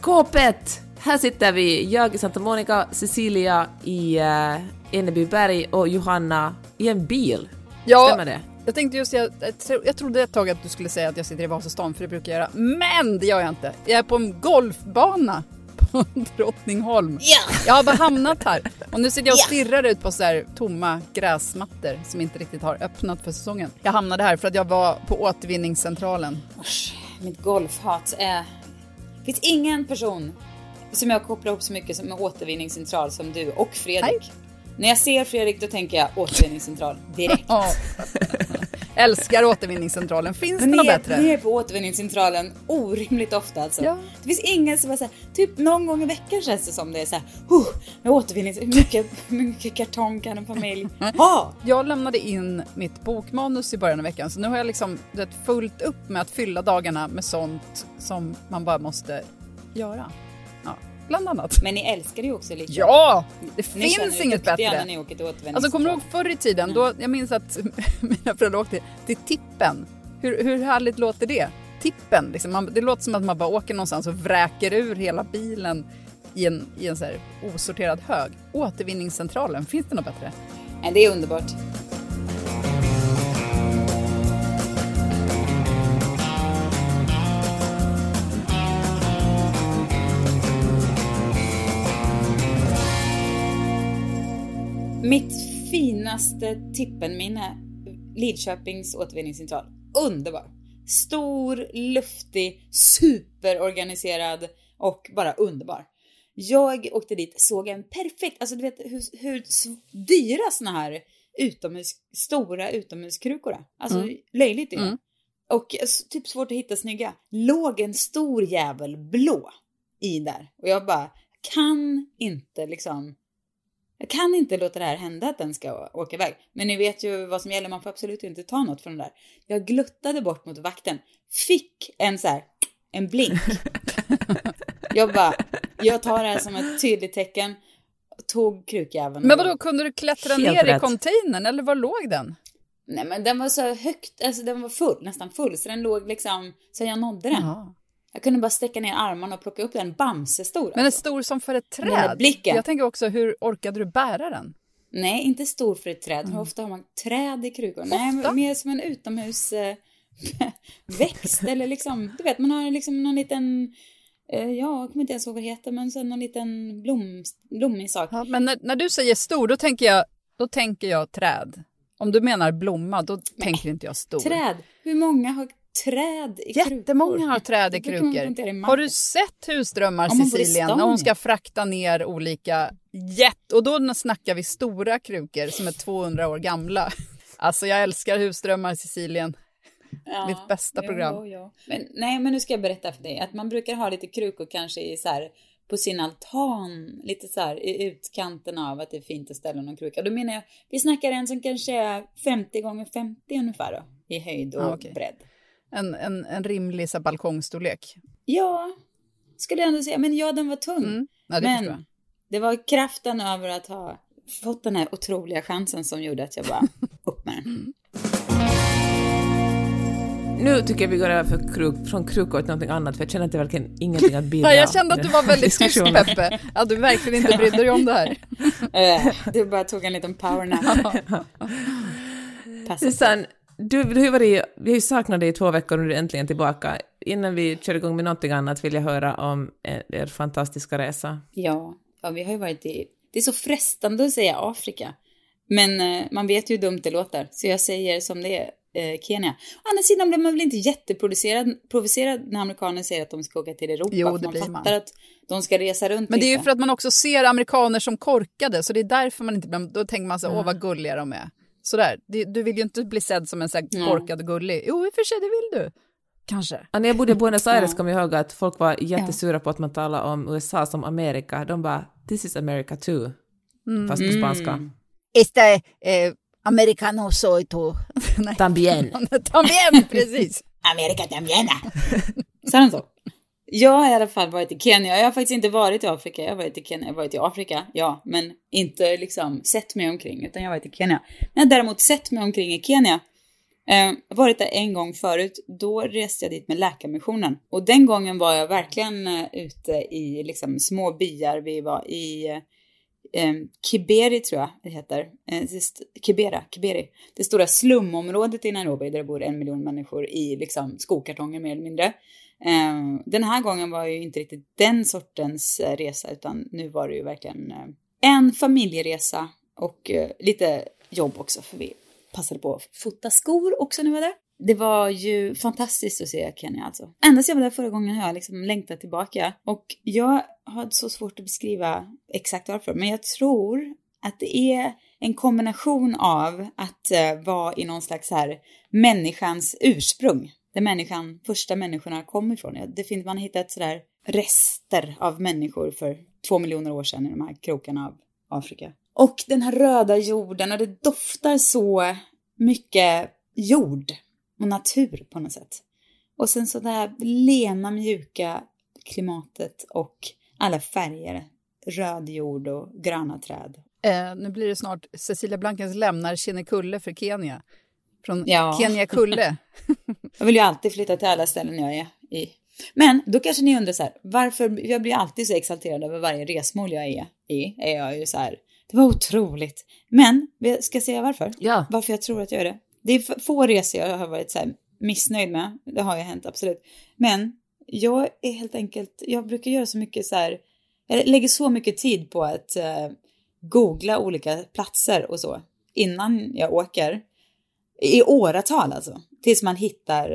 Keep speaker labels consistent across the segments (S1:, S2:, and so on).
S1: Skåpet! Här sitter vi, jag i Santa Monica, Cecilia i uh, Enebyberg och Johanna i en bil.
S2: Ja,
S1: Stämmer det?
S2: Jag tänkte just, jag, jag, tro- jag trodde ett tag att du skulle säga att jag sitter i Vasastan, för det brukar jag göra. Men det gör jag inte. Jag är på en golfbana på Drottningholm. Jag har bara hamnat här. Och nu sitter jag och stirrar ut på så här tomma gräsmattor som inte riktigt har öppnat för säsongen. Jag hamnade här för att jag var på återvinningscentralen.
S3: Usch, mitt golfhat är... Finns ingen person som jag kopplar ihop så mycket som med återvinningscentral som du och Fredrik. När jag ser Fredrik då tänker jag återvinningscentral direkt.
S2: Älskar återvinningscentralen. Finns
S3: Men
S2: det något
S3: är,
S2: bättre?
S3: ni är på återvinningscentralen orimligt ofta alltså.
S2: Ja.
S3: Det finns ingen som är såhär, typ någon gång i veckan känns det som det är såhär, huh, med återvinnings... Hur mycket, hur mycket kartong kan en familj ha?
S2: Jag lämnade in mitt bokmanus i början av veckan så nu har jag liksom vet, fullt upp med att fylla dagarna med sånt som man bara måste göra. Ja, bland annat.
S3: Men ni älskar ju också lika.
S2: Ja! Det
S3: Ni
S2: finns inget bättre.
S3: när ni åker till.
S2: Alltså kommer du ihåg förr i tiden? Då, jag minns att mina föräldrar åkte till Tippen. Hur, hur härligt låter det? Tippen, liksom. man, det låter som att man bara åker någonstans och vräker ur hela bilen i en, i en så osorterad hög. Återvinningscentralen, finns det något bättre?
S3: Det är underbart. Mitt finaste tippenminne, Lidköpings återvinningscentral. Underbar! Stor, luftig, superorganiserad och bara underbar. Jag åkte dit, såg en perfekt, alltså du vet hur, hur dyra såna här utomhus, stora utomhuskrukor är. Alltså löjligt dyra. Och s- typ svårt att hitta snygga. Låg en stor jävel blå i där. Och jag bara, kan inte liksom jag kan inte låta det här hända att den ska åka iväg. Men ni vet ju vad som gäller, man får absolut inte ta något från den där. Jag gluttade bort mot vakten, fick en så här, en blink. Jag bara, jag tar det här som ett tydligt tecken, tog krukjäveln.
S2: Men vadå, kunde du klättra
S1: Helt
S2: ner i
S1: rätt.
S2: containern eller var låg den?
S3: Nej men den var så högt, alltså den var full, nästan full, så den låg liksom, så jag nådde den.
S2: Jaha.
S3: Jag kunde bara sträcka ner armarna och plocka upp den, bamsestor
S2: Men är
S3: alltså.
S2: stor som för ett
S3: Den där
S2: träd?
S3: blicken.
S2: Jag tänker också, hur orkade du bära den?
S3: Nej, inte stor för ett träd. Hur ofta har man träd i krukor? Nej, mer som en utomhus eh, växt eller liksom, du vet, man har liksom någon liten, eh, ja, jag kommer inte ens ihåg vad det heter, men så någon liten blom, blommig sak.
S2: Ja, men när, när du säger stor, då tänker, jag, då tänker jag träd. Om du menar blomma, då tänker inte jag stor.
S3: Träd. Hur många har träd i krukor?
S2: Jättemånga har träd i krukor. Har du sett husdrömmar,
S3: stan,
S2: när hon ska frakta ner olika jätt... Och då snackar vi stora krukor som är 200 år gamla. Alltså jag älskar husdrömmar, Cecilien.
S3: Ja,
S2: Mitt bästa program.
S3: Jo, jo. Men, nej, men nu ska jag berätta för dig att man brukar ha lite krukor kanske i så här, på sin altan, lite så här i utkanten av att det är fint att ställa någon kruka. Då menar jag, vi snackar en som kanske är 50 gånger 50 ungefär då, i höjd och
S2: Ja, okej.
S3: bredd.
S2: En, en, en rimlig så balkongstorlek.
S3: Ja, skulle jag ändå säga. Men ja, den var tung.
S2: Mm. Ja,
S3: men det var kraften över att ha fått den här otroliga chansen som gjorde att jag bara upp med den.
S1: Nu tycker jag vi går över för kruk, från krukor till någonting annat, för jag känner att det är verkligen ingenting att bidra
S2: jag kände att du var väldigt tyst. Peppe. Att du verkligen inte brydde dig om det här.
S3: Eh, du bara tog en liten powernap.
S1: Susanne, du, du har varit, vi har ju saknat dig i två veckor och nu är du äntligen tillbaka. Innan vi kör igång med någonting annat vill jag höra om er, er fantastiska resa.
S3: Ja, ja, vi har ju varit i... Det är så frestande att säga Afrika. Men eh, man vet ju hur dumt det låter, så jag säger som det är, eh, Kenya. Å andra sidan blir man väl inte jätteprovocerad provocerad när amerikaner säger att de ska åka till Europa.
S2: Jo,
S3: för
S2: det
S3: man
S2: blir
S3: fattar
S2: man.
S3: att de ska resa runt
S2: Men det är ju
S3: lite.
S2: för att man också ser amerikaner som korkade, så det är därför man inte blir... Då tänker man så åh vad gulliga de är. Sådär, du vill ju inte bli sedd som en så här
S3: Ja.
S2: korkad och gullig. Jo, i och för sig, det vill du. Kanske.
S1: Ja, när jag bodde i Buenos Aires kom jag ihåg att folk var jättesura på att man talade om USA som Amerika. De bara “this is America too”, fast på spanska.
S2: Este eh, americano soy tu. Nej.
S1: Tambien.
S2: También, precis.
S3: America también. Sa de så? Jag har i alla fall varit i Kenya. Jag har faktiskt inte varit i Afrika. Jag har varit i Kenya. Jag har varit i Afrika, ja. Men inte liksom sett mig omkring, utan jag har varit i Kenya. Men jag har däremot sett mig omkring i Kenya. Eh, varit där en gång förut. Då reste jag dit med Läkarmissionen. Och den gången var jag verkligen eh, ute i liksom små byar. Vi var i eh, eh Kiberi tror jag det heter. Eh, Kibera, Kiberi. Det stora slumområdet i Nairobi där det bor en miljon människor i liksom skokartonger mer eller mindre. Ehm, den här gången var ju inte riktigt den sortens eh, resa utan nu var det ju verkligen eh, en familjeresa och eh, lite jobb också för vi passade på att fota skor också när vi var där. Det var ju fantastiskt att se Kenya alltså. Ända sedan jag var där förra gången har jag liksom längtat tillbaka. Och jag har så svårt att beskriva exakt varför, men jag tror att det är en kombination av att vara i någon slags här människans ursprung. Där människan, första människorna kom ifrån. Det finns, man har hittat sådär rester av människor för två miljoner år sedan i de här krokarna av Afrika. Och den här röda jorden och det doftar så mycket jord och natur på något sätt. Och sen så det här lena mjuka klimatet och alla färger. Röd jord och gröna träd.
S2: Eh, nu blir det snart Cecilia Blankens lämnar Kinnekulle för Kenya. Från
S3: Ja.
S2: Kenya Kulle.
S3: Jag vill ju alltid flytta till alla ställen jag är i. Men då kanske ni undrar så här, varför, jag blir alltid så exalterad över varje resmål jag är i. Är jag ju så här, det var otroligt. Men, ska jag säga varför?
S1: Ja.
S3: Varför jag tror att jag är det? Det är få resor jag har varit så här missnöjd med. Det har ju hänt, absolut. Men jag är helt enkelt, jag brukar göra så mycket så här, jag lägger så mycket tid på att eh, googla olika platser och så innan jag åker. I åratal alltså. Tills man hittar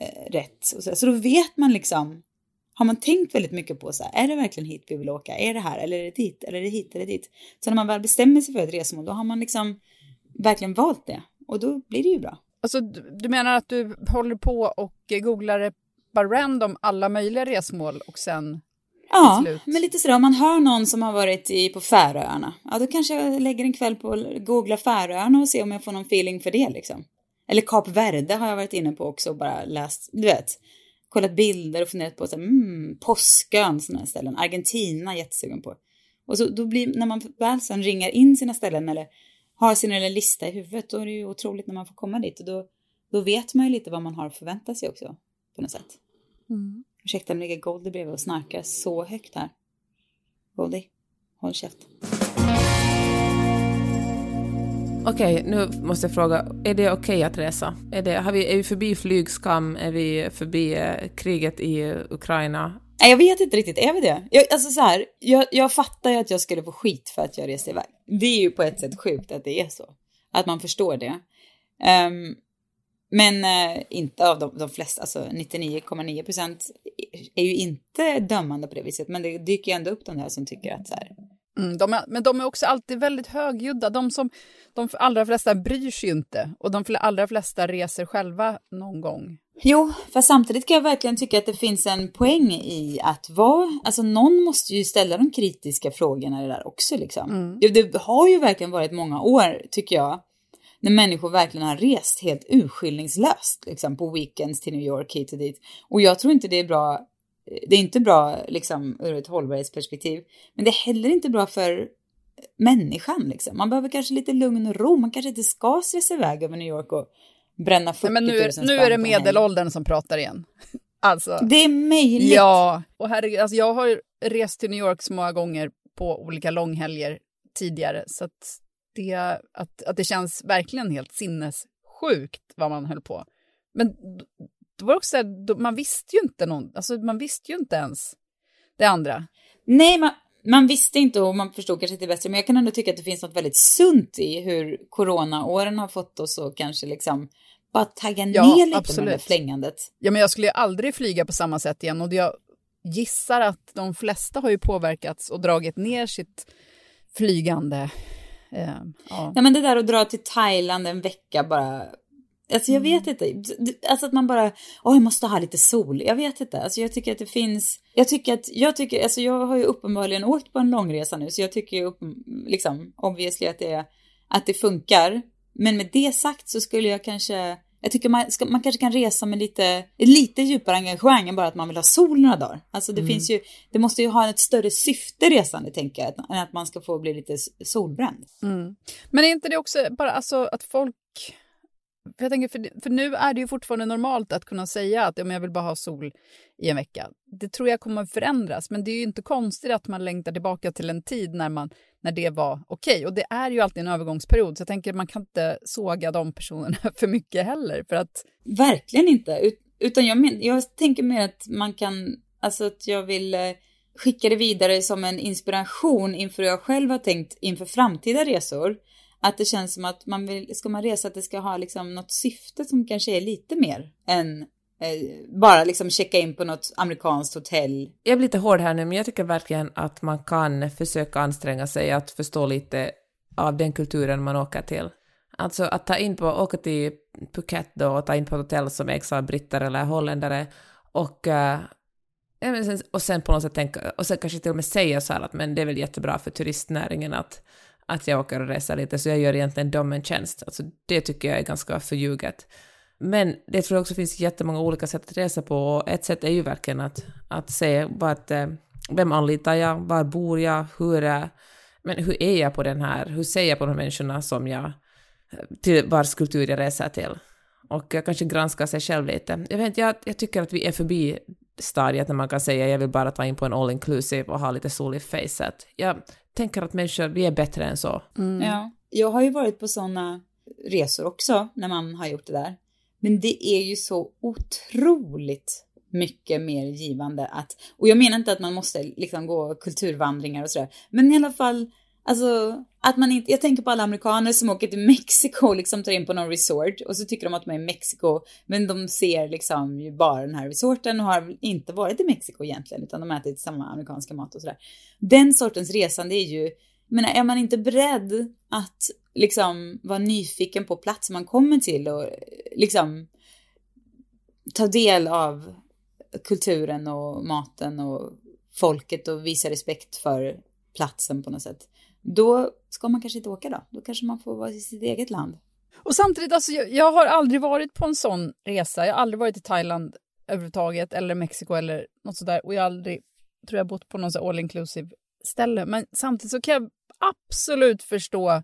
S3: eh, rätt. Och så, så då vet man liksom, har man tänkt väldigt mycket på så här, är det verkligen hit vi vill åka? Är det här eller är det dit? Eller är det hit eller dit? Så när man väl bestämmer sig för ett resmål, då har man liksom verkligen valt det. Och då blir det ju bra.
S2: Alltså, du, menar att du håller på och googlar det bara random alla möjliga resmål och sen...
S3: Ja, men lite sådär om man hör någon som har varit i, på Färöarna, ja då kanske jag lägger en kväll på att googla Färöarna och se om jag får någon feeling för det liksom. Eller Kap Verde har jag varit inne på också och bara läst, du vet, kollat bilder och funderat på så här, mm, Påskön, sådana här ställen, Argentina jättesugen på. Och så då blir, när man väl sen ringar in sina ställen eller har sin lilla lista i huvudet, då är det ju otroligt när man får komma dit och då, då vet man ju lite vad man har att förvänta sig också, på något sätt. Ursäkta, nu ligger Goldie bredvid och snarkar så högt här. Goldie, håll käft.
S1: Okej, nu måste jag fråga, är det okej att resa? Är, det, har vi, är vi förbi flygskam? Är vi förbi eh, kriget i Ukraina?
S3: Nej, jag vet inte riktigt, är vi det? Jag, alltså så här, jag, jag fattar ju att jag skulle få skit för att jag reste iväg. Det är ju på ett sätt sjukt att det är så. Att man förstår det. Ehm, men eh, inte av de, de flesta, alltså 99,9 procent är ju inte dömande på det viset. Men det dyker ju ändå upp de där som tycker att så här,
S2: Mm, de är, men de är också alltid väldigt högljudda. De, som, de allra flesta bryr sig ju inte och de allra flesta reser själva någon gång.
S3: Jo, för samtidigt kan jag verkligen tycka att det finns en poäng i att vara, alltså någon måste ju ställa de kritiska frågorna i det där också liksom. Det, det har ju verkligen varit många år, tycker jag, när människor verkligen har rest helt urskillningslöst, liksom på weekends till New York hit och dit. Och jag tror inte det är bra, det är inte bra liksom ur ett hållbarhetsperspektiv, men det är heller inte bra för människan liksom. Man behöver kanske lite lugn och ro, man kanske inte ska stressa iväg över New York och bränna 40
S2: Nej, men nu
S3: 000
S2: är, nu är det medelåldern som pratar igen. Alltså,
S3: Det är möjligt.
S2: ja. Och herregud, alltså jag har rest till New York så många gånger på olika långhelger tidigare så att det, att, att det känns verkligen helt sinnessjukt vad man höll på. Men d- då var det också så här, man visste ju inte någon, alltså man visste ju inte ens det andra.
S3: Nej, man, man visste inte och man förstod kanske inte bättre, men jag kan ändå tycka att det finns något väldigt sunt i hur coronaåren har fått oss att kanske liksom bara tagga
S2: Ja,
S3: ner lite med
S2: absolut.
S3: det där flängandet.
S2: Ja, men jag skulle ju aldrig flyga på samma sätt igen och jag gissar att de flesta har ju påverkats och dragit ner sitt flygande. Eh, ja.
S3: Nej, men det där att dra till Thailand en vecka bara Alltså jag vet inte. Alltså att man bara, åh jag måste ha lite sol. Jag vet inte. Alltså jag tycker att det finns, jag tycker att, jag tycker, alltså jag har ju uppenbarligen åkt på en långresa nu så jag tycker ju upp, liksom obviously att det, att det funkar. Men med det sagt så skulle jag kanske, jag tycker man, ska, man kanske kan resa med lite, lite djupare engagemang än bara att man vill ha sol några dagar. Alltså det mm. finns ju, det måste ju ha ett större syfte resande tänker jag, än att man ska få bli lite solbränd.
S2: Mm. Men är inte det också bara alltså att folk för, jag tänker, för, för nu är det ju fortfarande normalt att kunna säga att om jag vill bara ha sol i en vecka. Det tror jag kommer att förändras, men det är ju inte konstigt att man längtar tillbaka till en tid när, man, när det var okej. Okay. Och det är ju alltid en övergångsperiod, så jag tänker man kan inte såga de personerna för mycket heller. För att...
S3: Verkligen inte, utan jag, men, jag tänker mer att man kan, alltså att jag vill eh, skicka det vidare som en inspiration inför hur jag själv har tänkt inför framtida resor. Att det känns som att man vill, ska man resa att det ska ha liksom något syfte som kanske är lite mer än eh, bara liksom checka in på något amerikanskt hotell.
S1: Jag blir lite hård här nu, men jag tycker verkligen att man kan försöka anstränga sig att förstå lite av den kulturen man åker till. Alltså att ta in på, åka till Phuket då och ta in på ett hotell som ägs av britter eller holländare och, eh, och sen på något sätt tänka, och sen kanske till och med säga så här att men det är väl jättebra för turistnäringen att att jag åker och reser lite, så jag gör egentligen dem en tjänst. Alltså, det tycker jag är ganska förljuget. Men det tror jag också finns jättemånga olika sätt att resa på och ett sätt är ju verkligen att, att se vart, eh, vem anlitar jag, var bor jag, hur, är, men hur är jag på den här, hur ser jag på de människorna som jag, eh, till vars kultur jag reser till. Och jag kanske granska sig själv lite. Jag, vet, jag, jag tycker att vi är förbi stadiet när man kan säga jag vill bara ta in på en all inclusive och ha lite sol i facet. Jag tänker att människor, vi är bättre än så.
S3: Mm. Ja, jag har ju varit på sådana resor också när man har gjort det där. Men det är ju så otroligt mycket mer givande att, och jag menar inte att man måste liksom gå kulturvandringar och sådär, men i alla fall Alltså, att man inte, jag tänker på alla amerikaner som åker till Mexiko och liksom tar in på någon resort och så tycker de att de är i Mexiko, men de ser liksom ju bara den här resorten och har inte varit i Mexiko egentligen, utan de ätit samma amerikanska mat och sådär. Den sortens resande är ju, men är man inte beredd att liksom vara nyfiken på platsen man kommer till och liksom ta del av kulturen och maten och folket och visa respekt för platsen på något sätt då ska man kanske inte åka då. Då kanske man får vara i sitt eget land.
S2: Och samtidigt, alltså, jag, jag har aldrig varit på en sån resa. Jag har aldrig varit i Thailand överhuvudtaget eller Mexiko eller något sådär. Och jag har aldrig, tror jag, bott på någon all inclusive ställe. Men samtidigt så kan jag absolut förstå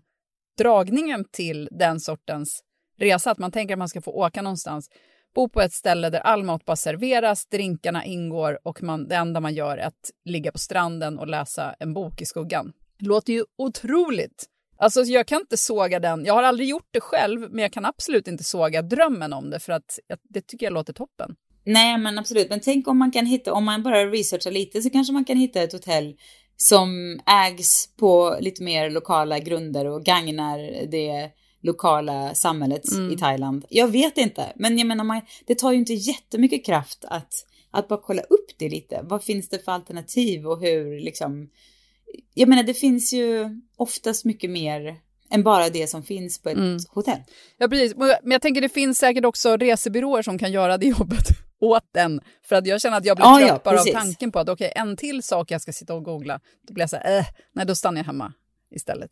S2: dragningen till den sortens resa. Att man tänker att man ska få åka någonstans, bo på ett ställe där all mat bara serveras, drinkarna ingår och man, det enda man gör är att ligga på stranden och läsa en bok i skuggan. Det låter ju otroligt. Alltså jag kan inte såga den. Jag har aldrig gjort det själv, men jag kan absolut inte såga drömmen om det för att det tycker jag låter toppen.
S3: Nej, men absolut. Men tänk om man kan hitta, om man bara researchar lite så kanske man kan hitta ett hotell som ägs på lite mer lokala grunder och gagnar det lokala samhället mm. i Thailand. Jag vet inte, men jag menar, man, det tar ju inte jättemycket kraft att, att bara kolla upp det lite. Vad finns det för alternativ och hur liksom jag menar det finns ju oftast mycket mer än bara det som finns på ett mm. hotell.
S2: Ja, precis. Men jag tänker det finns säkert också resebyråer som kan göra det jobbet åt den. För att jag känner att jag blir ja, trött ja, bara av tanken på att okej, okay, en till sak jag ska sitta och googla. Då blir jag så här, äh, nej då stannar jag hemma istället.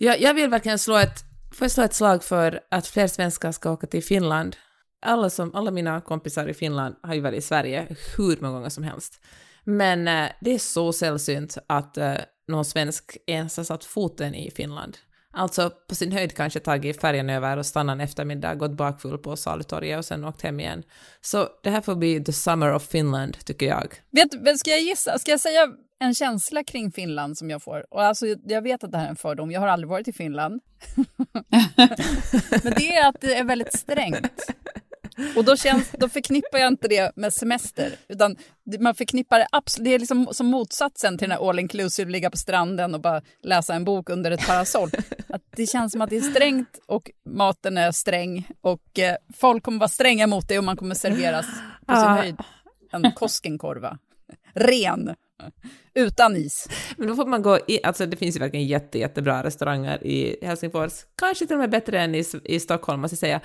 S1: Jag, jag vill verkligen slå ett, får jag slå ett slag för att fler svenskar ska åka till Finland. Alla, som, alla mina kompisar i Finland har ju varit i Sverige hur många gånger som helst. Men eh, det är så sällsynt att eh, någon svensk ens har satt foten i Finland. Alltså på sin höjd kanske tagit färjan över och stannat en eftermiddag, gått bakfull på Salutorget och sen åkt hem igen. Så det här får bli the summer of Finland, tycker jag.
S2: Vet, men ska jag gissa? Ska jag säga en känsla kring Finland som jag får? Och alltså, jag vet att det här är en fördom, jag har aldrig varit i Finland. men det är att det är väldigt strängt. Och då, känns, då förknippar jag inte det med semester, utan man förknippar det absolut, det är liksom som motsatsen till den här all inclusive, ligga på stranden och bara läsa en bok under ett parasoll. Att det känns som att det är strängt och maten är sträng och eh, folk kommer vara stränga mot dig och man kommer serveras på sin höjd en Koskenkorva. Ren. Utan is.
S1: Men då får man gå i, alltså det finns ju verkligen jätte, jättebra restauranger i Helsingfors, kanske till och med bättre än i, i Stockholm måste jag säga.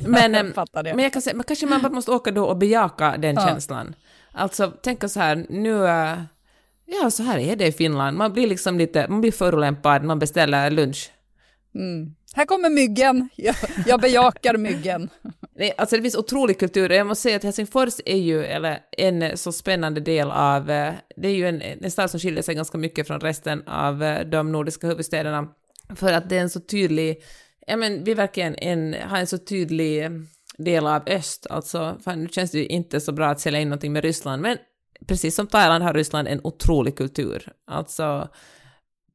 S1: Men,
S2: jag det.
S1: men jag kan säga, men kanske man bara måste åka då och bejaka den
S2: Ja.
S1: känslan. Alltså tänka så här, nu, äh, ja så här är det i Finland, man blir liksom lite, man blir förolämpad, man beställer lunch.
S2: Mm. Här kommer myggen. Jag, jag bejakar myggen.
S1: Nej, alltså det finns otrolig kultur. Och jag måste säga att Helsingfors är ju eller, en så spännande del av, eh, det är ju en, en stad som skiljer sig ganska mycket från resten av eh, de nordiska huvudstäderna. För att det är en så tydlig, ja men vi verkligen en, har en så tydlig eh, del av öst, alltså fan, nu känns det ju inte så bra att sälja in någonting med Ryssland, men precis som Thailand har Ryssland en otrolig kultur, alltså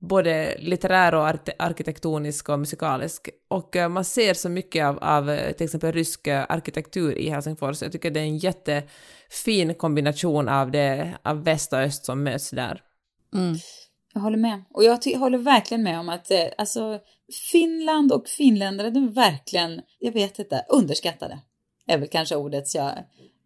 S1: både litterär och arkitektonisk och musikalisk. Och eh, man ser så mycket av, av eh, till exempel rysk eh, arkitektur i Helsingfors. Jag tycker det är en jättefin kombination av, det, av väst och öst som möts där. Mm.
S3: Jag håller med. Och jag håller verkligen med om att eh, alltså, Finland och finländare, de är verkligen, jag vet inte, underskattade. Är väl kanske ordet jag...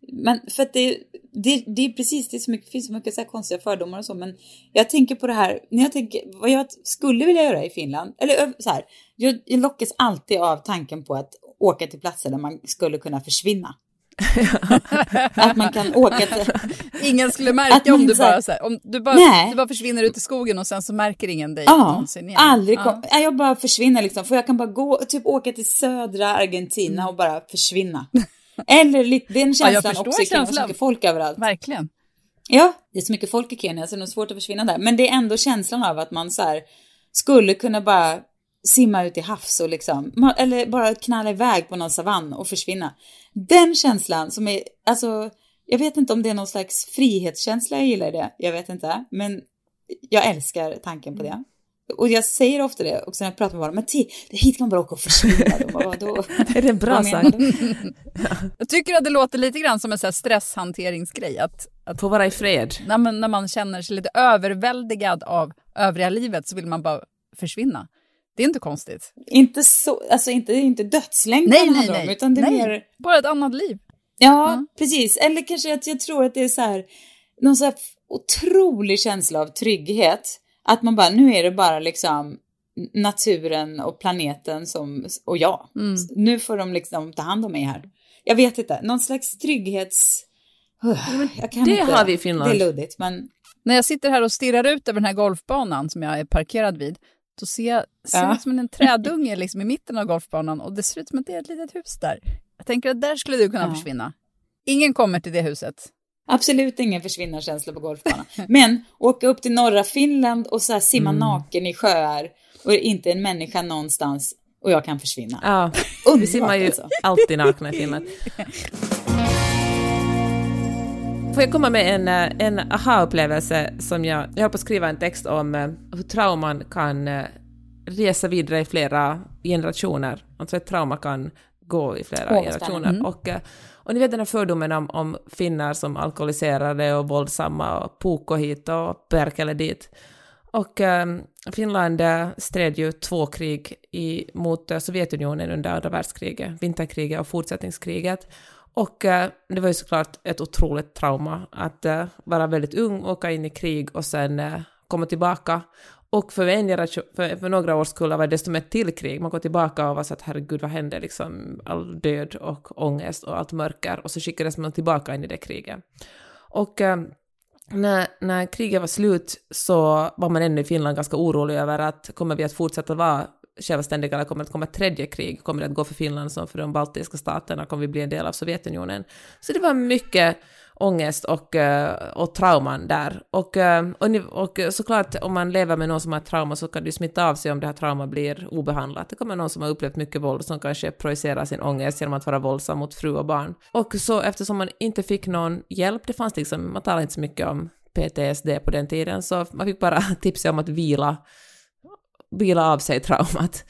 S3: Men för att det, det, det är precis, det är så mycket, finns så mycket så konstiga fördomar och så, men jag tänker på det här, när jag tänker vad jag skulle vilja göra i Finland, eller så här, jag, jag lockas alltid av tanken på att åka till platser där man skulle kunna försvinna. att man kan åka till...
S2: Ingen skulle märka om du bara, så här, om du bara,
S3: Nej.
S2: du bara försvinner ut i skogen och sen så märker ingen dig
S3: Ja,
S2: någonsin igen.
S3: aldrig kom, ja. Jag bara försvinner liksom, för jag kan bara gå, typ åka till södra Argentina och bara försvinna. Eller lite, den
S2: Ja,
S3: känslan
S2: förstår
S3: också i Kenya, så mycket folk överallt.
S2: Verkligen.
S3: Ja, det är så mycket folk i Kenya så det är nog svårt att försvinna där. Men det är ändå känslan av att man så här skulle kunna bara simma ut i havs och liksom, eller bara knalla iväg på någon savann och försvinna. Den känslan som är, alltså, jag vet inte om det är någon slags frihetskänsla jag gillar det, jag vet inte, men jag älskar tanken på det. Och jag säger ofta det också när jag pratar med barn, men ti- hit kan man bara åka och försvinna. De bara, Vadå?
S1: Är det en bra
S3: du?
S2: Jag tycker att det låter lite grann som en så här stresshanteringsgrej. Att,
S1: Att få vara i fred.
S2: när, man, när man känner sig lite överväldigad av övriga livet så vill man bara försvinna. Det är inte konstigt.
S3: Inte så, alltså inte, inte dödslängtan
S2: Nej, nej,
S3: om,
S2: nej.
S3: utan det är
S2: nej.
S3: mer
S2: Bara ett annat liv.
S3: Ja, precis. Eller kanske att jag tror att det är så här, någon så här otrolig känsla av trygghet. Att man bara, nu är det bara liksom naturen och planeten som, och jag. Nu får de liksom ta hand om mig här. Jag vet inte, någon slags trygghets...
S1: det
S3: inte,
S1: har vi i Finland.
S3: Det är luddigt, men
S2: När jag sitter här och stirrar ut över den här golfbanan som jag är parkerad vid, då ser jag ser
S3: Ja.
S2: som en trädunge liksom i mitten av golfbanan och det ser ut som att det är ett litet hus där. Jag tänker att där skulle du kunna
S3: Ja.
S2: försvinna. Ingen kommer till det huset.
S3: Absolut ingen försvinnarkänsla på golfbanan. men åka upp till norra Finland och så simma naken i sjöar och inte en människa någonstans och jag kan försvinna.
S1: Ja, vi simmar ju
S3: alltså.
S1: alltid nakna i Finland. Får jag komma med en, eh, en aha-upplevelse som jag... Jag höll på att skriva en text om eh, hur trauman kan eh, resa vidare i flera generationer. Alltså ett trauma kan gå i flera generationer.
S3: spännande.
S1: Och, och ni vet den här fördomen om, om finnar som alkoholiserade och våldsamma och poko hit och perkele dit. Och eh, Finland stred ju två krig i, mot eh, Sovjetunionen under andra världskriget, vinterkriget och fortsättningskriget. Och eh, det var ju såklart ett otroligt trauma att eh, vara väldigt ung, åka in i krig och sen eh, komma tillbaka. Och för, en generation, för, för några årskullar var det dessutom ett till krig. Man går tillbaka och var så att herregud vad hände liksom? All död och ångest och allt mörker. Och så skickades man tillbaka in i det kriget. Och eh, när, när kriget var slut så var man ännu i Finland ganska orolig över att kommer vi att fortsätta vara självständiga eller kommer det att komma ett tredje krig? Kommer det att gå för Finland som för de baltiska staterna? Kommer vi bli en del av Sovjetunionen? Så det var mycket ångest och, eh, och trauman där. Och, eh, och, och såklart, om man lever med någon som har trauma så kan det ju smitta av sig om det här traumat blir obehandlat. Det kommer någon som har upplevt mycket våld som kanske projicerar sin ångest genom att vara våldsam mot fru och barn. Och så eftersom man inte fick någon hjälp, det fanns liksom, man talade inte så mycket om PTSD på den tiden, så man fick bara tipsa om att vila, vila av sig traumat.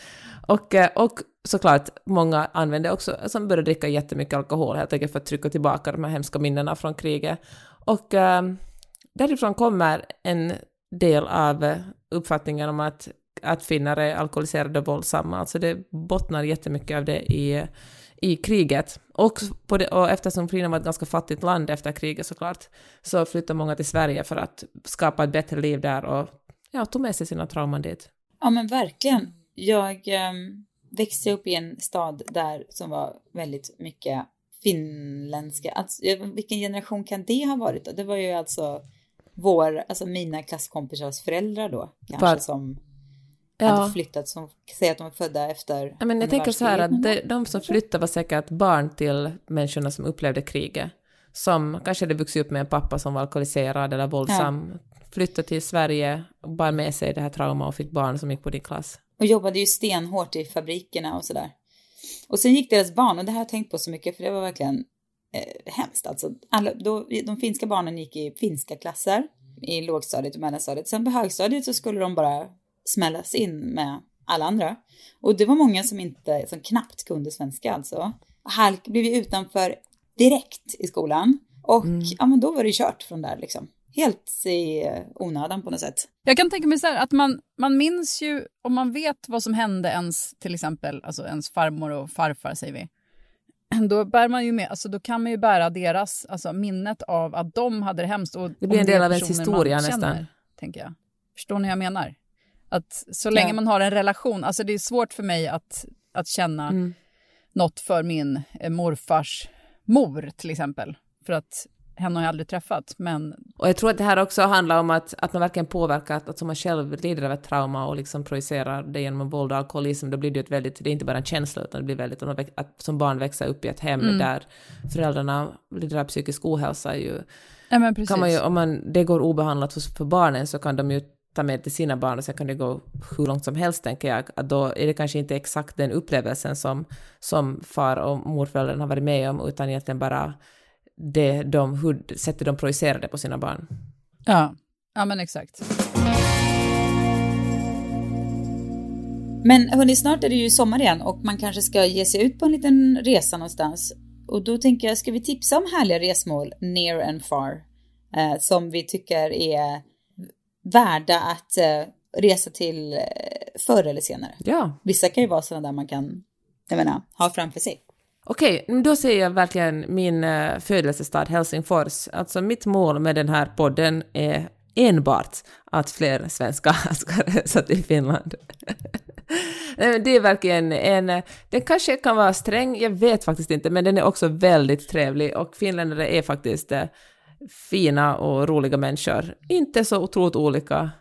S1: Och, eh, och såklart, många använde också, som började dricka jättemycket alkohol helt enkelt för att trycka tillbaka de här hemska minnena från kriget. Och äh, därifrån kommer en del av uppfattningen om att, att finnar är alkoholiserade och våldsamma. Alltså det bottnar jättemycket av det i, i kriget. Och, på det, och eftersom Finland var ett ganska fattigt land efter kriget såklart, så flyttade många till Sverige för att skapa ett bättre liv där och ja, tog med sig sina trauman dit.
S3: Ja men verkligen. Jag ähm, växte upp i en stad där som var väldigt mycket finländska. Alltså, vilken generation kan det ha varit då? Det var ju alltså vår, alltså mina klasskompisars föräldrar då, kanske Var... som ja. hade flyttat, som säger att de var födda efter...
S1: Ja, men jag tänker så här att de, de som flyttade var säkert barn till människorna som upplevde kriget, som kanske hade vuxit upp med en pappa som var alkoholiserad eller våldsam, ja. flyttade till Sverige och bar med sig det här traumat och fick barn som gick på din klass.
S3: Och jobbade ju stenhårt i fabrikerna och sådär. Och sen gick deras barn, och det här har jag tänkt på så mycket för det var verkligen eh, hemskt alltså. Alla, då, de finska barnen gick i finska klasser i lågstadiet och mellanstadiet. Sen på högstadiet så skulle de bara smällas in med alla andra. Och det var många som inte, som knappt kunde svenska alltså. Halk blev ju utanför direkt i skolan. Och mm. ja, men då var det kört från där liksom helt i onödan på något sätt.
S2: Jag kan tänka mig så här, att man, man minns ju, om man vet vad som hände ens, till exempel, alltså ens farmor och farfar säger vi, då bär man ju med, alltså då kan man ju bära deras, alltså minnet av att de hade det hemskt. Och
S1: det blir en del av ens historia nästan. Känner,
S2: tänker jag. Förstår ni vad jag menar? Att så länge ja. man har en relation, alltså det är svårt för mig att, att känna mm. något för min eh, morfars mor till exempel. För att henne har jag aldrig träffat, men...
S1: Och jag tror att det här också handlar om att, att man verkligen påverkat, att som man själv lider av ett trauma och liksom projicerar det genom våld och alkoholism, då blir det ju ett väldigt, det är inte bara en känsla, utan det blir väldigt, att som barn växa upp i ett hem mm. där föräldrarna lider av psykisk ohälsa ju...
S2: Ja, men precis.
S1: Kan man ju, om man, det går obehandlat för barnen så kan de ju ta med till sina barn och sen kan det gå hur långt som helst, tänker jag. Att då är det kanske inte exakt den upplevelsen som, som far och morföräldern har varit med om, utan egentligen bara det de, hur, sättet de projicerade på sina barn.
S2: Ja, ja men exakt.
S3: Men hörni, snart är det ju sommar igen och man kanske ska ge sig ut på en liten resa någonstans. Och då tänker jag, ska vi tipsa om härliga resmål near and far eh, som vi tycker är värda att eh, resa till eh, förr eller senare?
S1: Ja.
S3: Vissa kan ju vara sådana där man kan, jag menar, ha framför sig.
S1: Okej, då säger jag verkligen min eh, födelsestad Helsingfors. Alltså mitt mål med den här podden är enbart att fler svenskar ska resa till Finland. det är verkligen en... Den kanske kan vara sträng, jag vet faktiskt inte, men den är också väldigt trevlig och finländare är faktiskt eh, fina och roliga människor. Inte så otroligt olika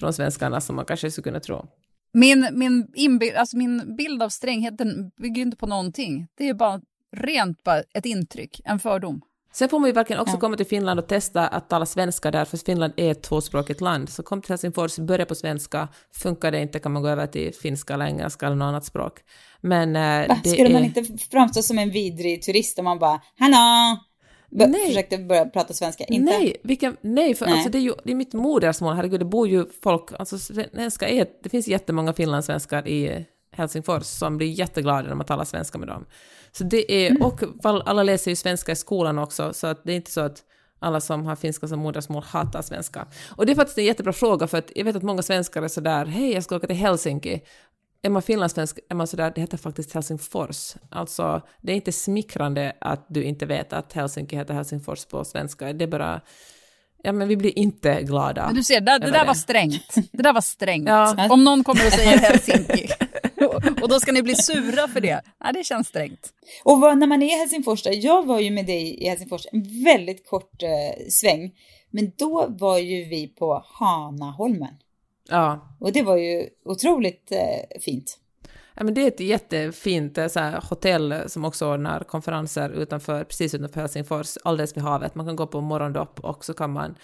S1: från svenskarna som man kanske skulle kunna tro.
S2: Min, min, inbild, alltså min bild av strängheten bygger inte på någonting. Det är bara rent bara ett intryck, en fördom.
S1: Sen får man ju verkligen också ja. komma till Finland och testa att tala svenska där, för Finland är ett tvåspråkigt land. Så kom till Helsingfors, börja på svenska, funkar det inte kan man gå över till finska eller engelska eller något annat språk. Men
S3: Va, det Skulle är... man inte framstå som en vidrig turist om man bara ”Hallå, nej. försökte börja prata svenska. Inte?
S1: Nej, vilken, nej för nej. Alltså det, är ju, det är mitt modersmål, herregud, det bor ju folk, alltså svenska är, det finns jättemånga finlandssvenskar i Helsingfors som blir jätteglada när man talar svenska med dem. Så det är, mm. och alla läser ju svenska i skolan också, så att det är inte så att alla som har finska som modersmål hatar svenska. Och det är faktiskt en jättebra fråga, för att jag vet att många svenskar är sådär, hej, jag ska åka till Helsinki är man finlandssvensk är man sådär, det heter faktiskt Helsingfors. Alltså, det är inte smickrande att du inte vet att Helsinki heter Helsingfors på svenska. Det är bara ja men vi blir inte glada.
S2: Men du ser, det, det där
S1: det.
S2: var strängt. Det där var strängt.
S1: Ja.
S2: Om någon kommer och säger Helsinki, och då ska ni bli sura för det. Nej, det känns strängt.
S3: Och vad, när man är i Helsingfors, där, jag var ju med dig i Helsingfors en väldigt kort eh, sväng, men då var ju vi på Hanaholmen.
S1: Ja.
S3: Och det var ju otroligt eh, fint.
S1: Ja, men det är ett jättefint eh, så här, hotell som också ordnar konferenser utanför, precis utanför Helsingfors, alldeles vid havet. Man kan gå på morgondopp och så kan man,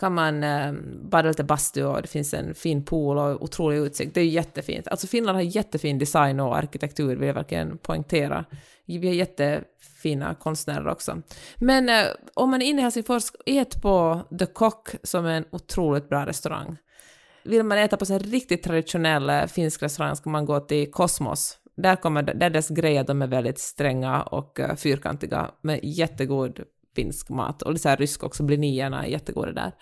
S1: kan man eh, bada lite bastu och det finns en fin pool och otrolig utsikt. Det är jättefint. Alltså Finland har jättefin design och arkitektur, vill jag verkligen poängtera. Vi har jättefina konstnärer också. Men eh, om man är inne i Helsingfors, ät på The Cock som är en otroligt bra restaurang. Vill man äta på en riktigt traditionell eh, finsk restaurang ska man gå till Kosmos. Där kommer där dess grejer, de är väldigt stränga och eh, fyrkantiga med jättegod finsk mat. Och så här rysk också, blinierna är jättegoda där.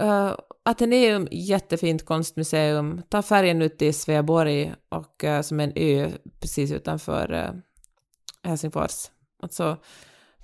S1: Eh, uh, Ateneum, jättefint konstmuseum. Ta färjan ut till Sveaborg, och, uh, som är en ö precis utanför uh, Helsingfors. Alltså,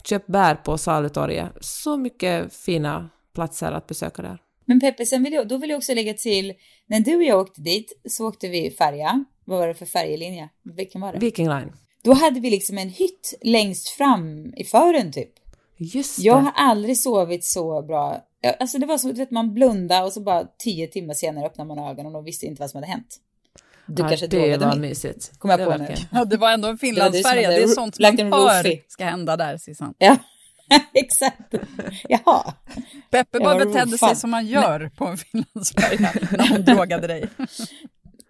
S1: köp bär på Salutorget. Så mycket fina platser att besöka där.
S3: Men Peppe, sen vill jag, då vill jag också lägga till, när du och jag åkte dit så åkte vi färja. Vad var det för färjelinje? Vilken var det?
S1: Viking Line.
S3: Då hade vi liksom en hytt längst fram i fören typ.
S1: Just
S3: Jag
S1: det.
S3: har aldrig sovit så bra. Alltså det var så, du vet man blundade och så bara tio timmar senare öppnade man ögonen och visste inte vad som hade hänt. Du
S1: ja,
S3: kanske
S1: det
S3: drogade
S1: var
S3: mig.
S1: mysigt.
S3: Kom jag
S1: Det
S3: på
S1: var
S3: nu.
S2: Ja, det var ändå en finlandsfärja.
S3: hade
S2: Det är sånt man hör ska hända där, Sissan.
S3: Ja, exakt. Jaha.
S2: Peppe bara
S3: Ja,
S2: betedde sig som man gör på en finlandsfärja när hon drogade dig.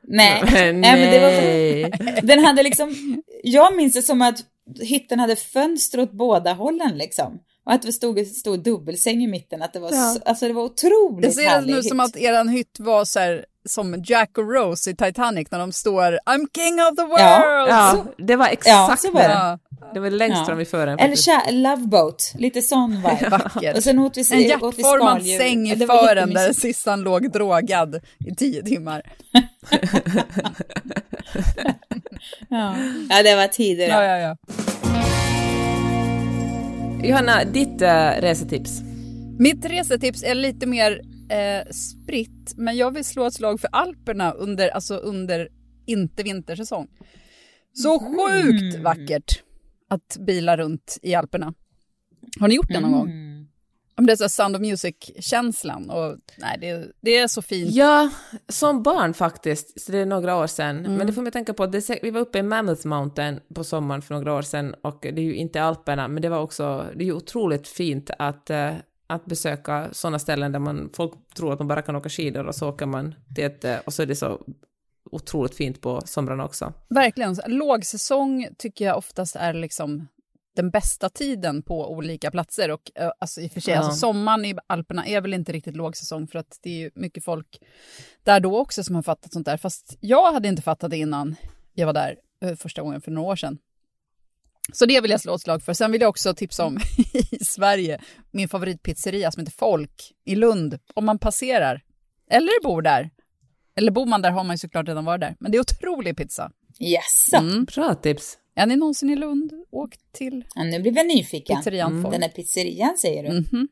S3: Nej.
S1: Nej.
S3: Nej, men det var, den hade liksom, jag minns det som att hytten hade fönster åt båda hållen liksom. Och att det stod en stor dubbelsäng i mitten, att det var,
S1: Ja.
S3: så, alltså det var otroligt
S2: Jag ser det nu
S3: hytt.
S2: som att eran hytt var så här, som Jack och Rose i Titanic när de står I'm king of the world!
S3: Ja,
S1: Ja, det var
S3: Ja,
S1: exakt
S3: så var det.
S1: Det. Var längst
S3: Ja.
S1: fram i fören.
S3: Eller kär, Love Boat, lite sån vibe.
S2: vackert.
S3: Och sen åt vi,
S2: En
S3: åt vi
S2: hjärtformad säng i
S3: var
S2: fören där. Sissan låg drogad i tio timmar.
S3: Ja. ja, det var tider.
S2: Ja, ja, ja.
S1: Johanna, ditt äh, resetips?
S2: Mitt resetips är lite mer eh, spritt, men jag vill slå ett slag för Alperna under, alltså under inte vintersäsong. Så sjukt vackert att bila runt i Alperna. Har ni gjort det någon gång? Om det är så Sound of Music-känslan och nej, det, det är så fint.
S1: Ja, som barn faktiskt, så det är några år sedan. Men det får mig tänka på, det, vi var uppe i Mammoth Mountain på sommaren för några år sedan och det är ju inte Alperna, men det var också, det är ju otroligt fint att, eh, att besöka sådana ställen där man, folk tror att man bara kan åka skidor och så åker man till ett, eh, och så är det så otroligt fint på somrarna också.
S2: Verkligen. Lågsäsong tycker jag oftast är liksom den bästa tiden på olika platser. Och eh, alltså, i och för sig,
S1: Ja.
S2: alltså, sommaren i Alperna är väl inte riktigt lågsäsong för att det är ju mycket folk där då också som har fattat sånt där. Fast jag hade inte fattat det innan jag var där eh, första gången för några år sedan. Så det vill jag slå ett slag för. Sen vill jag också tipsa om i Sverige, min favoritpizzeria som heter Folk i Lund. Om man passerar, eller bor där, eller bor man där har man ju såklart redan varit där. Men det är otrolig pizza.
S3: Jaså?
S2: Mm.
S1: Bra tips.
S2: Är ni någonsin i Lund? Åk till
S3: Ja, nu blev jag nyfiken.
S2: pizzerian Folk.
S3: Den här pizzerian säger du.
S2: Mhm.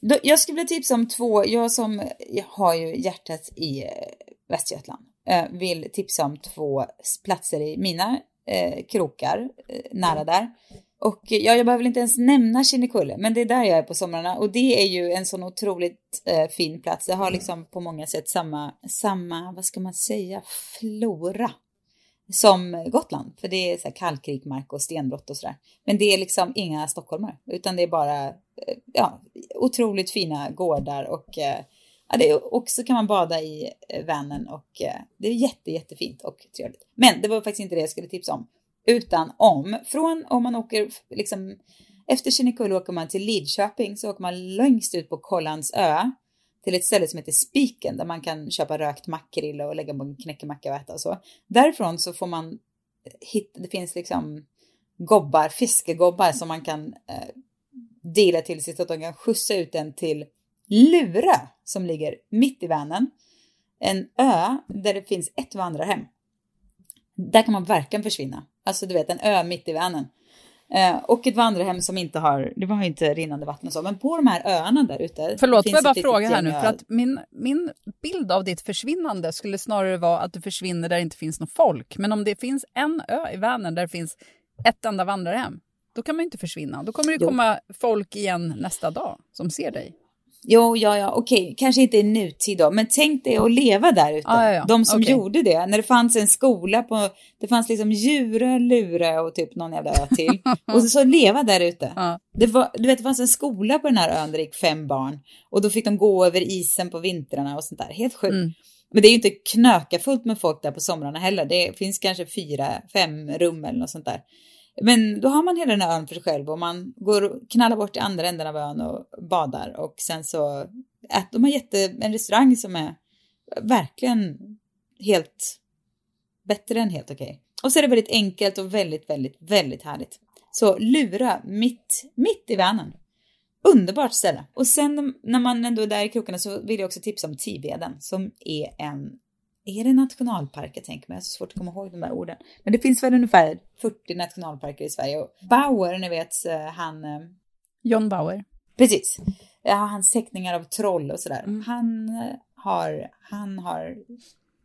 S3: Då, jag skulle vilja tipsa om två, jag som jag har ju hjärtat i eh, Västergötland, eh, vill tipsa om två platser i mina eh, krokar, eh, nära där. Och ja, jag behöver väl inte ens nämna Kinnekulle, men det är där jag är på somrarna och det är ju en sån otroligt eh, fin plats. Det har liksom på många sätt samma, samma, vad ska man säga, flora som Gotland, för det är så här kalkrik mark och stenbrott och sådär. Men det är liksom inga stockholmare, utan det är bara eh, ja, otroligt fina gårdar och eh, ja, det är, också kan man bada i eh, Vänern och eh, det är jätte, jättefint och trevligt. Men det var faktiskt inte det jag skulle tipsa om, utan om, från om man åker liksom efter Kinnekulle åker man till Lidköping så åker man längst ut på Kollans ö till ett ställe som heter Spiken där man kan köpa rökt makrill och lägga på en knäckemacka och äta och så. Därifrån så får man hitta, det finns liksom gobbar, fiskegobbar som man kan eh, dela till sig så att de kan skjutsa ut den till Lura som ligger mitt i Vänern. En ö där det finns ett vandrarhem. Där kan man verkligen försvinna. Alltså du vet en ö mitt i Vänern. Eh, och ett vandrarhem som inte har, det var ju inte rinnande vatten och så, men på de här öarna där ute.
S2: Förlåt, får jag bara fråga här nu, för att min, min bild av ditt försvinnande skulle snarare vara att du försvinner där det inte finns något folk. Men om det finns en ö i Vänern där det finns ett enda vandrarhem, då kan man ju inte försvinna. Då kommer det
S3: Jo.
S2: komma folk igen nästa dag som ser dig.
S3: Jo, ja, ja, okej, kanske inte i nutid då, men tänk dig att leva där ute.
S2: Ah, ja, ja.
S3: De som
S2: Okej.
S3: gjorde det, när det fanns en skola på, det fanns liksom Djurö, Lure och typ någon jävla ö till. och så, så leva där ute.
S2: Ja.
S3: Det var, du vet, det fanns en skola på den här ön där det gick fem barn. Och då fick de gå över isen på vintrarna och sånt där. Helt sjukt.
S2: Mm.
S3: Men det är ju inte knökafullt med folk där på somrarna heller. Det finns kanske fyra, fem rum eller något sånt där. Men då har man hela den här ön för sig själv och man går och knallar bort i andra änden av ön och badar och sen så äter de har jätte, en restaurang som är verkligen helt bättre än helt okej. Och så är det väldigt enkelt och väldigt, väldigt, väldigt härligt. Så Lura, mitt, mitt i Vänern. Underbart ställe. Och sen när man ändå är där i krokarna så vill jag också tipsa om Tiveden som är en är det nationalpark? Jag tänker mig, jag har så svårt att komma ihåg de där orden. Men det finns väl ungefär 40 nationalparker i Sverige. Och Bauer, ni vet, eh, han... eh,
S2: John Bauer.
S3: Precis. Ja, hans teckningar av troll och sådär.
S1: Mm.
S3: Han, eh, har, han har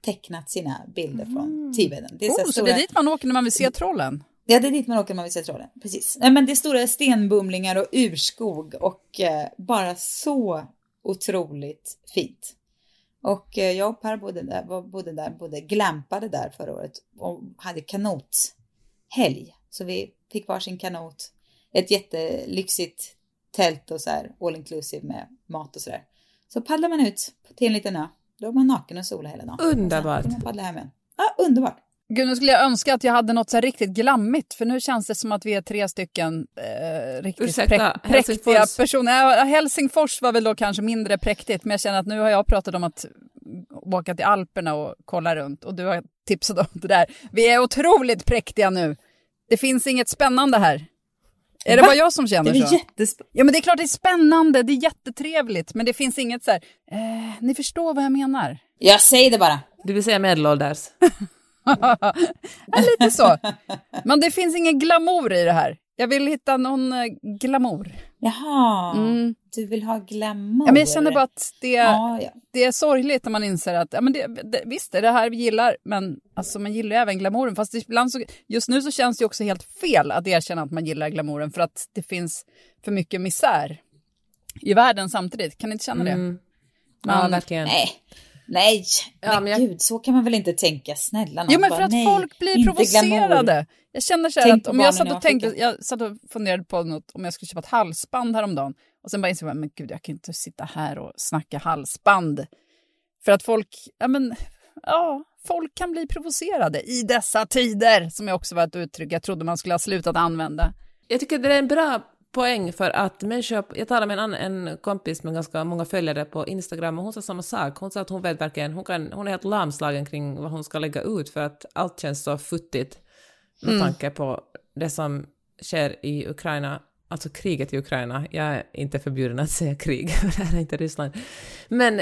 S3: tecknat sina bilder från Tiveden. Det är så
S2: Oh,
S3: här
S2: så det är dit man åker när man vill se trollen?
S3: Ja, det är dit man åker när man vill se trollen. Precis. Nej, men det är stora stenbumlingar och urskog och eh, bara så otroligt fint. Och eh, jag och Per bodde där, bodde där, bodde glampade där förra året och hade kanothelg. Så vi fick varsin kanot, ett jättelyxigt tält och så här all inclusive med mat och så där. Så paddlar man ut till en liten ö. Då är man naken och solar hela dagen.
S1: Underbart.
S3: Och sen man paddla hem igen. Ja, underbart.
S2: Gud, nu skulle jag önska att jag hade något så här riktigt glammigt, för nu känns det som att vi är tre stycken eh, riktigt
S1: Ursäkta,
S2: präk- präktiga
S1: Helsingfors.
S2: personer. Ja, Helsingfors var väl då kanske mindre präktigt, men jag känner att nu har jag pratat om att åka till Alperna och kolla runt och du har tipsat om det där. Vi är otroligt präktiga nu. Det finns inget spännande här. Är det
S3: Va?
S2: bara jag som
S3: Det
S2: känner
S3: är
S2: så?
S3: jättespännande.
S2: Ja, men det är klart det är spännande, det är jättetrevligt, men det finns inget så här, eh, ni förstår vad jag menar.
S3: Jag säger det bara.
S1: Du vill säga medelålders?
S2: ja, lite så. Men det finns ingen glamour i det här. Jag vill hitta någon eh, glamour.
S3: Jaha,
S2: Mm.
S3: du vill ha glamour?
S2: Ja, men jag känner bara att det,
S3: Ja, ja.
S2: det är sorgligt när man inser att ja, men det, det, visst, det är det här vi gillar, men alltså, man gillar ju även glamouren. Fast ibland så, just nu så känns det också helt fel att erkänna att man gillar glamouren för att det finns för mycket misär i världen samtidigt. Kan ni inte känna det?
S1: Mm. Ja,
S2: Man-
S1: verkligen.
S3: Nej, nej,
S1: Ja,
S3: men,
S1: men jag-
S3: gud, så kan man väl inte tänka, snälla nån.
S2: Jo, men
S3: Bara,
S2: för att
S3: nej,
S2: folk blir provocerade.
S3: glamour.
S2: Jag känner så här
S3: Tänk
S2: att om jag satt och tänkte, jag satt och funderade på något, om jag skulle köpa ett halsband häromdagen och sen bara insåg jag, men gud, jag kan inte sitta här och snacka halsband. För att folk, ja men, ja, folk kan bli provocerade i dessa tider, som jag också var ett uttryck jag trodde man skulle ha slutat använda.
S1: Jag tycker det är en bra poäng för att människor, jag talade med en, annan, en kompis med ganska många följare på Instagram och hon sa samma sak. Hon sa att hon vet verkligen, hon, kan, hon är helt lamslagen kring vad hon ska lägga ut för att allt känns så futtigt med tanke på det som sker i Ukraina, alltså kriget i Ukraina. Jag är inte förbjuden att säga krig, för det här är inte Ryssland. Men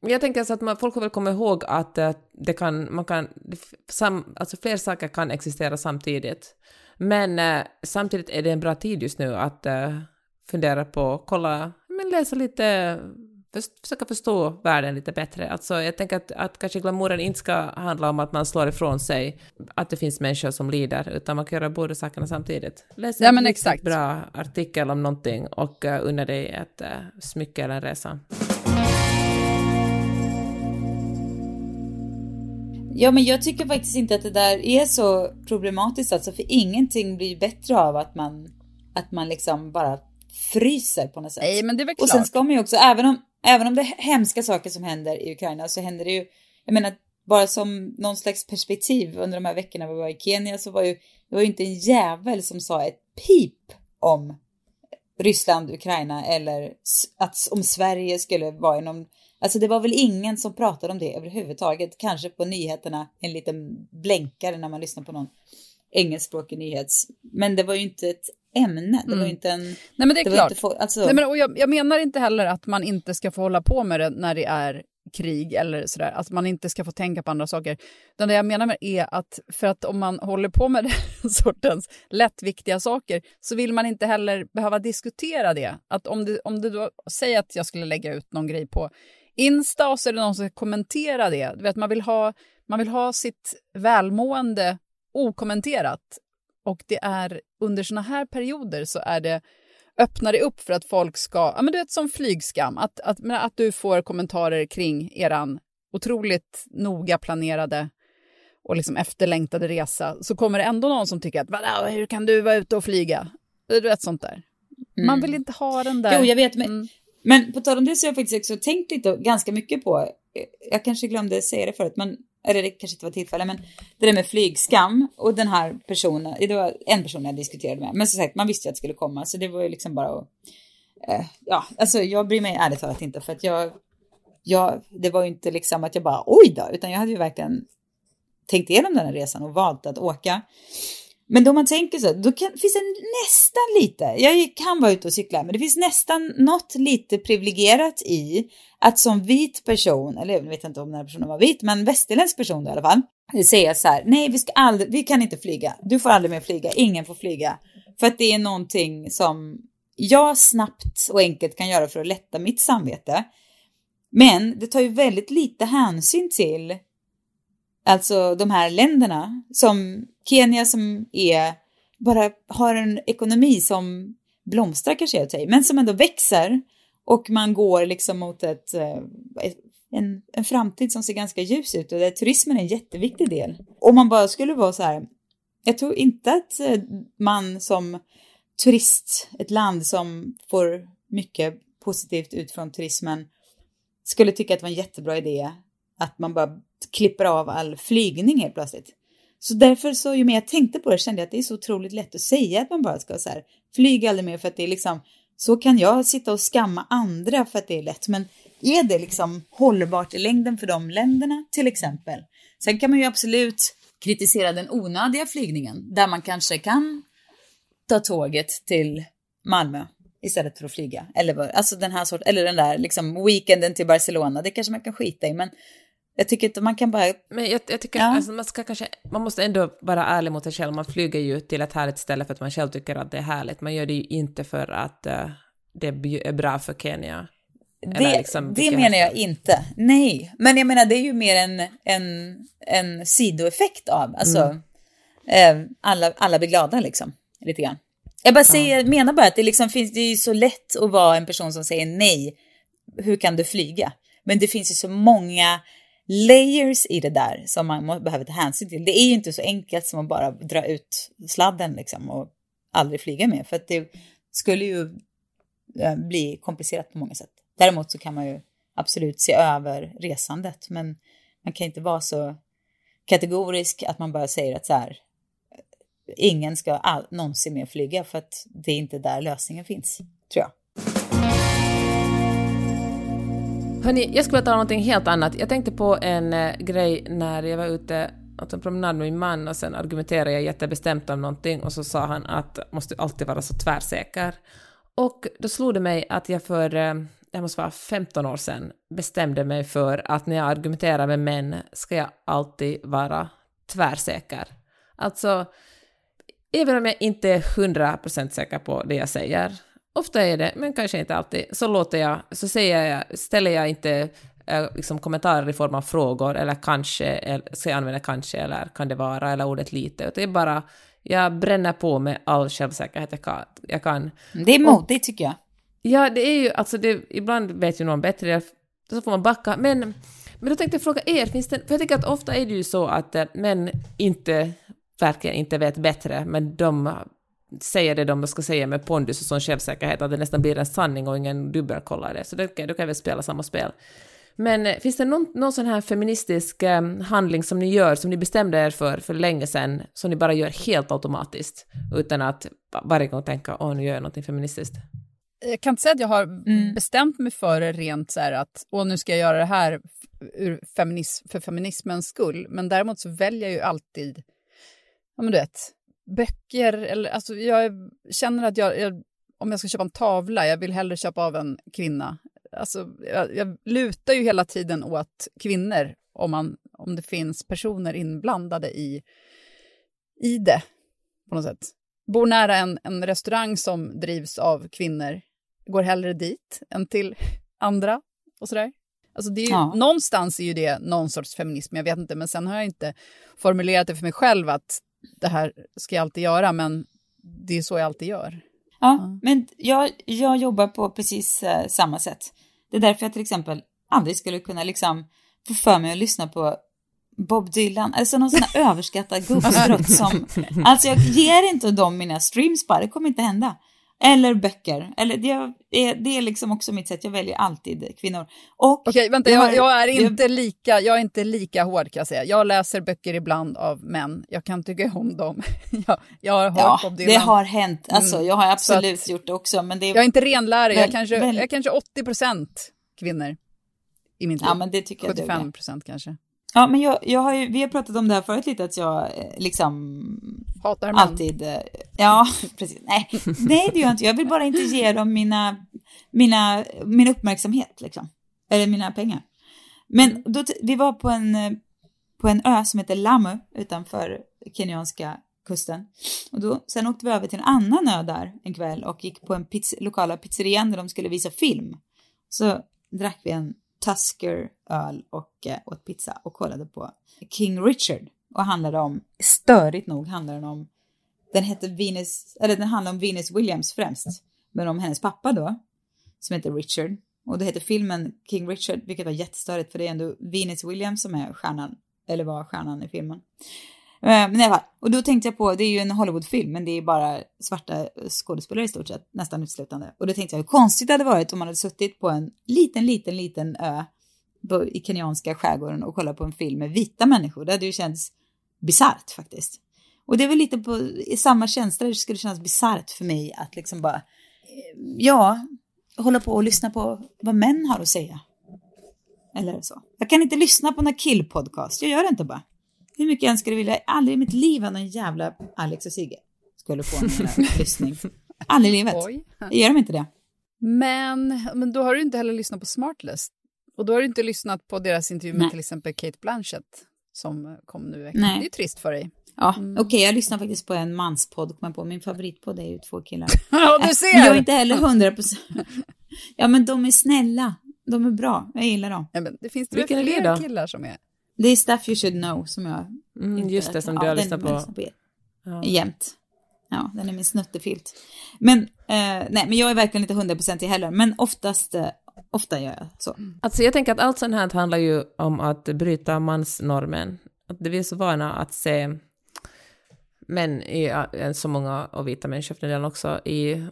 S1: jag tänker så att man, folk får väl komma ihåg att eh, det kan, man kan, sam, alltså fler saker kan existera samtidigt. Men eh, samtidigt är det en bra tid just nu att eh, fundera på, kolla, men läsa lite, förs- försöka förstå världen lite bättre. Alltså jag tänker att, att kanske glamouren inte ska handla om att man slår ifrån sig att det finns människor som lider, utan man kan göra båda sakerna samtidigt. Läs
S2: Ja,
S1: en
S2: men
S1: riktigt
S2: exakt.
S1: bra artikel om någonting och uh, unna dig ett uh, smycke eller en resa.
S3: Ja, men jag tycker faktiskt inte att det där är så problematiskt alltså, för ingenting blir bättre av att man, att man liksom bara fryser på något sätt.
S2: Nej, men det är väl
S3: Och
S2: klart.
S3: sen ska man ju också, även om, även om det är hemska saker som händer i Ukraina så händer det ju, jag menar, bara som någon slags perspektiv under de här veckorna vi var i Kenya så var ju, det var ju inte en jävel som sa ett pip om Ryssland, Ukraina eller att om Sverige skulle vara i någon, alltså det var väl ingen som pratade om det överhuvudtaget, kanske på nyheterna, en liten blänkare när man lyssnar på någon engelskspråkig nyhets, men det var ju inte ett ämne, det var ju inte en,
S2: Nej, men det är
S3: det
S2: klart.
S3: inte få, alltså,
S2: Nej, men, och jag, jag menar inte heller att man inte ska få hålla på med det när det är krig eller sådär, att man inte ska få tänka på andra saker. Utan det jag menar med är att för att om man håller på med den sortens lättviktiga saker så vill man inte heller behöva diskutera det. Att om du, om du då, säger att jag skulle lägga ut någon grej på Insta och så är det någon som ska kommentera det. Du vet, man, vill ha, man vill ha sitt välmående okommenterat. Och det är under såna här perioder så är det öppnar det upp för att folk ska, ja men du vet som flygskam, att, att, att du får kommentarer kring eran otroligt noga planerade och liksom efterlängtade resa, så kommer det ändå någon som tycker att hur kan du vara ute och flyga? Du vet sånt där. Mm. Man vill inte ha den där...
S3: Jo, jag vet, men, mm men på tal om det så har jag faktiskt också tänkt lite ganska mycket på, eh, jag kanske glömde säga det förut, men eller det kanske inte var tillfälle, men det där med flygskam och den här personen, det var en person jag diskuterade med, men som sagt, man visste ju att det skulle komma, så det var ju liksom bara att, eh, ja, alltså jag bryr mig ärligt talat inte, för att jag, jag, det var ju inte liksom att jag bara oj då, utan jag hade ju verkligen tänkt igenom den här resan och valt att åka. Men då man tänker så, då kan, finns det nästan lite, jag kan vara ute och cykla, men det finns nästan något lite privilegierat i att som vit person, eller jag vet inte om den här personen var vit, men västerländsk person i alla fall, säga så här, nej vi ska aldrig, vi kan inte flyga, du får aldrig mer flyga, ingen får flyga. För att det är någonting som jag snabbt och enkelt kan göra för att lätta mitt samvete. Men det tar ju väldigt lite hänsyn till alltså de här länderna som Kenya som är, bara har en ekonomi som blomstrar kanske jag säger, men som ändå växer och man går liksom mot ett, eh, en, en framtid som ser ganska ljus ut och där turismen är en jätteviktig del. Om man bara skulle vara så här, jag tror inte att eh, man som turist, ett land som får mycket positivt ut från turismen, skulle tycka att det var en jättebra idé att man bara klipper av all flygning helt plötsligt. Så därför så ju mer jag tänkte på det kände jag att det är så otroligt lätt att säga att man bara ska så här, flyga aldrig mer för att det är liksom så kan jag sitta och skamma andra för att det är lätt. Men är det liksom hållbart i längden för de länderna till exempel? Sen kan man ju absolut kritisera den onödiga flygningen där man kanske kan ta tåget till Malmö istället för att flyga. Eller, alltså den här sort, eller den där liksom weekenden till Barcelona, det kanske man kan skita i. Men jag tycker inte man kan bara...
S1: Men jag, jag tycker ja. alltså, man ska kanske, man måste ändå vara ärlig mot sig själv. Man flyger ju till ett härligt ställe för att man själv tycker att det är härligt. Man gör det ju inte för att uh, det är bra för Kenya.
S3: Det, liksom, det menar jag inte. Nej, men jag menar det är ju mer en, en, en sidoeffekt av, alltså mm. eh, alla, alla blir glada liksom, lite grann. Jag bara säger, ja. menar bara att det liksom finns, det är ju så lätt att vara en person som säger nej, hur kan du flyga? Men det finns ju så många layers i det där som man behöver ta hänsyn till. Det är ju inte så enkelt som att bara dra ut sladden liksom och aldrig flyga mer, för att det skulle ju eh, bli komplicerat på många sätt. Däremot så kan man ju absolut se över resandet, men man kan inte vara så kategorisk att man bara säger att så här, eh, ingen ska all, någonsin mer flyga för att det är inte där lösningen finns, tror jag.
S1: Hörni, jag skulle vilja tala om någonting helt annat. Jag tänkte på en eh, grej när jag var ute åt en promenad med min man och sen argumenterade jag jättebestämt om någonting och så sa han att måste alltid vara så tvärsäker. Och då slog det mig att jag för, eh, det måste vara 15 år sedan, bestämde mig för att när jag argumenterar med män ska jag alltid vara tvärsäker. Alltså, även om jag inte är 100% säker på det jag säger, Ofta är det, men kanske inte alltid. Så låter jag, så säger jag, ställer jag inte äh, liksom kommentarer i form av frågor eller kanske, eller, ska jag använda kanske eller kan det vara eller ordet lite, utan det är bara, jag bränner på med all självsäkerhet jag kan. Jag kan.
S3: Det är modigt tycker jag.
S1: Ja, det är ju, alltså det, ibland vet ju någon bättre, så får man backa, men, men då tänkte jag fråga er, finns det, för jag tycker att ofta är det ju så att äh, män inte, verkligen inte vet bättre, men de säger det de ska säga med pondus och sån självsäkerhet att det nästan blir en sanning och ingen dubbelkollar det. Så då kan, då kan vi spela samma spel. Men eh, finns det någon, någon sån här feministisk eh, handling som ni gör, som ni bestämde er för för länge sedan, som ni bara gör helt automatiskt, utan att varje gång tänka åh, nu gör jag någonting feministiskt?
S2: Jag kan inte säga att jag har mm. bestämt mig för det rent så här att åh, nu ska jag göra det här ur feminism, för feminismens skull, men däremot så väljer jag ju alltid, ja men du vet, böcker, eller alltså jag känner att jag, jag, om jag ska köpa en tavla, jag vill hellre köpa av en kvinna alltså, jag, jag lutar ju hela tiden åt kvinnor om, man, om det finns personer inblandade i, i det på något sätt. Bor nära en, en restaurang som drivs av kvinnor, går hellre dit än till andra och sådär. Alltså det är ju,
S3: Ja.
S2: Någonstans är ju det någon sorts feminism, jag vet inte, men sen har jag inte formulerat det för mig själv att det här ska jag alltid göra, men det är så jag alltid gör.
S3: Ja, men jag, jag jobbar på precis eh, samma sätt. Det är därför jag till exempel aldrig skulle kunna liksom få för mig att lyssna på Bob Dylan, alltså någon sån här överskattad gubbstrutt som, alltså jag ger inte dem mina streams bara, det kommer inte hända. Eller böcker, eller det är, det är liksom också mitt sätt, jag väljer alltid kvinnor.
S2: Okej, vänta,
S3: jag
S2: jag,
S3: har-
S2: jag, är inte lika, jag är inte lika hård kan jag säga. Jag läser böcker ibland av män, jag kan tycka om dem. jag, jag har hört
S3: Ja,
S2: Bob
S3: det
S2: Dylan.
S3: har hänt, alltså
S2: Mm,
S3: jag har
S2: så att-
S3: absolut gjort det också, men det är,
S2: Jag är inte renlärig, jag, kanske,
S3: väl-
S2: jag är kanske 80 procent kvinnor i mitt liv.
S3: ja men det tycker jag duger.
S2: 75 procent kanske.
S3: Ja, men jag, jag har ju, vi har pratat om det här förut lite, att jag eh, liksom
S2: Hatar män.
S3: alltid, eh, ja, precis, nej, nej det gör jag inte, jag vill bara inte ge dem mina, mina, min uppmärksamhet liksom, eller mina pengar. Men då, t- vi var på en, eh, på en ö som heter Lamu utanför kenyanska kusten. Och då, sen åkte vi över till en annan ö där en kväll och gick på en pizz, lokala pizzerian där de skulle visa film. Så drack vi en Tusker öl och eh, åt pizza och kollade på King Richard. Och handlade om, störigt nog handlade den om, den hette Venus, eller den handlade om Venus Williams främst. Men om hennes pappa då, som heter Richard. Och det heter filmen King Richard, vilket var jättestörigt för det är ändå Venus Williams som är stjärnan, eller var stjärnan i filmen. Eh, men i alla fall, och då tänkte jag på, det är ju en Hollywoodfilm, men det är bara svarta skådespelare i stort sett, nästan uteslutande. Och då tänkte jag hur konstigt det hade varit om man hade suttit på en liten, liten, liten ö i kenyanska skärgården och kollat på en film med vita människor. Det hade ju känts bisarrt faktiskt. Och det är väl lite på i samma känsla, det skulle kännas bisarrt för mig att liksom bara, eh, ja, hålla på och lyssna på vad män har att säga. Eller så. Jag kan inte lyssna på några killpodcast, jag gör det inte bara. Hur mycket jag än skulle vilja, aldrig i mitt liv hade en jävla Alex och Sigge skulle få någon lyssning. Aldrig i livet.
S2: Oj.
S3: Gör de inte det.
S2: Men, men då har du inte heller lyssnat på Smartless. Och då har du inte lyssnat på deras intervju med
S3: Nej.
S2: till exempel Kate Blanchett som kom nu i veckan. Det är ju trist för dig.
S3: Ja,
S2: Mm.
S3: okej, jag lyssnar faktiskt på en manspodd, på min favoritpodd är ju två killar.
S2: Ja, du
S3: Äh,
S2: ser!
S3: Jag är inte heller hundra procent. Ja, men de är snälla. De är bra. Jag gillar dem.
S2: Ja, men det finns det väl fler killar som är...
S3: Det är Stuff You Should Know som jag...
S1: Mm,
S3: inte-
S1: just det, som du har lyssnat på.
S3: lyssnar på
S1: Ja.
S3: jämt. Ja, den är min snuttefilt. Men, eh, nej, men jag är verkligen inte hundraprocentig heller. Men oftast, eh, ofta gör jag så.
S1: Alltså jag tänker att allt sånt här handlar ju om att bryta mansnormen. Att vi är så vana att se män i ja, så många och vita människor för den också i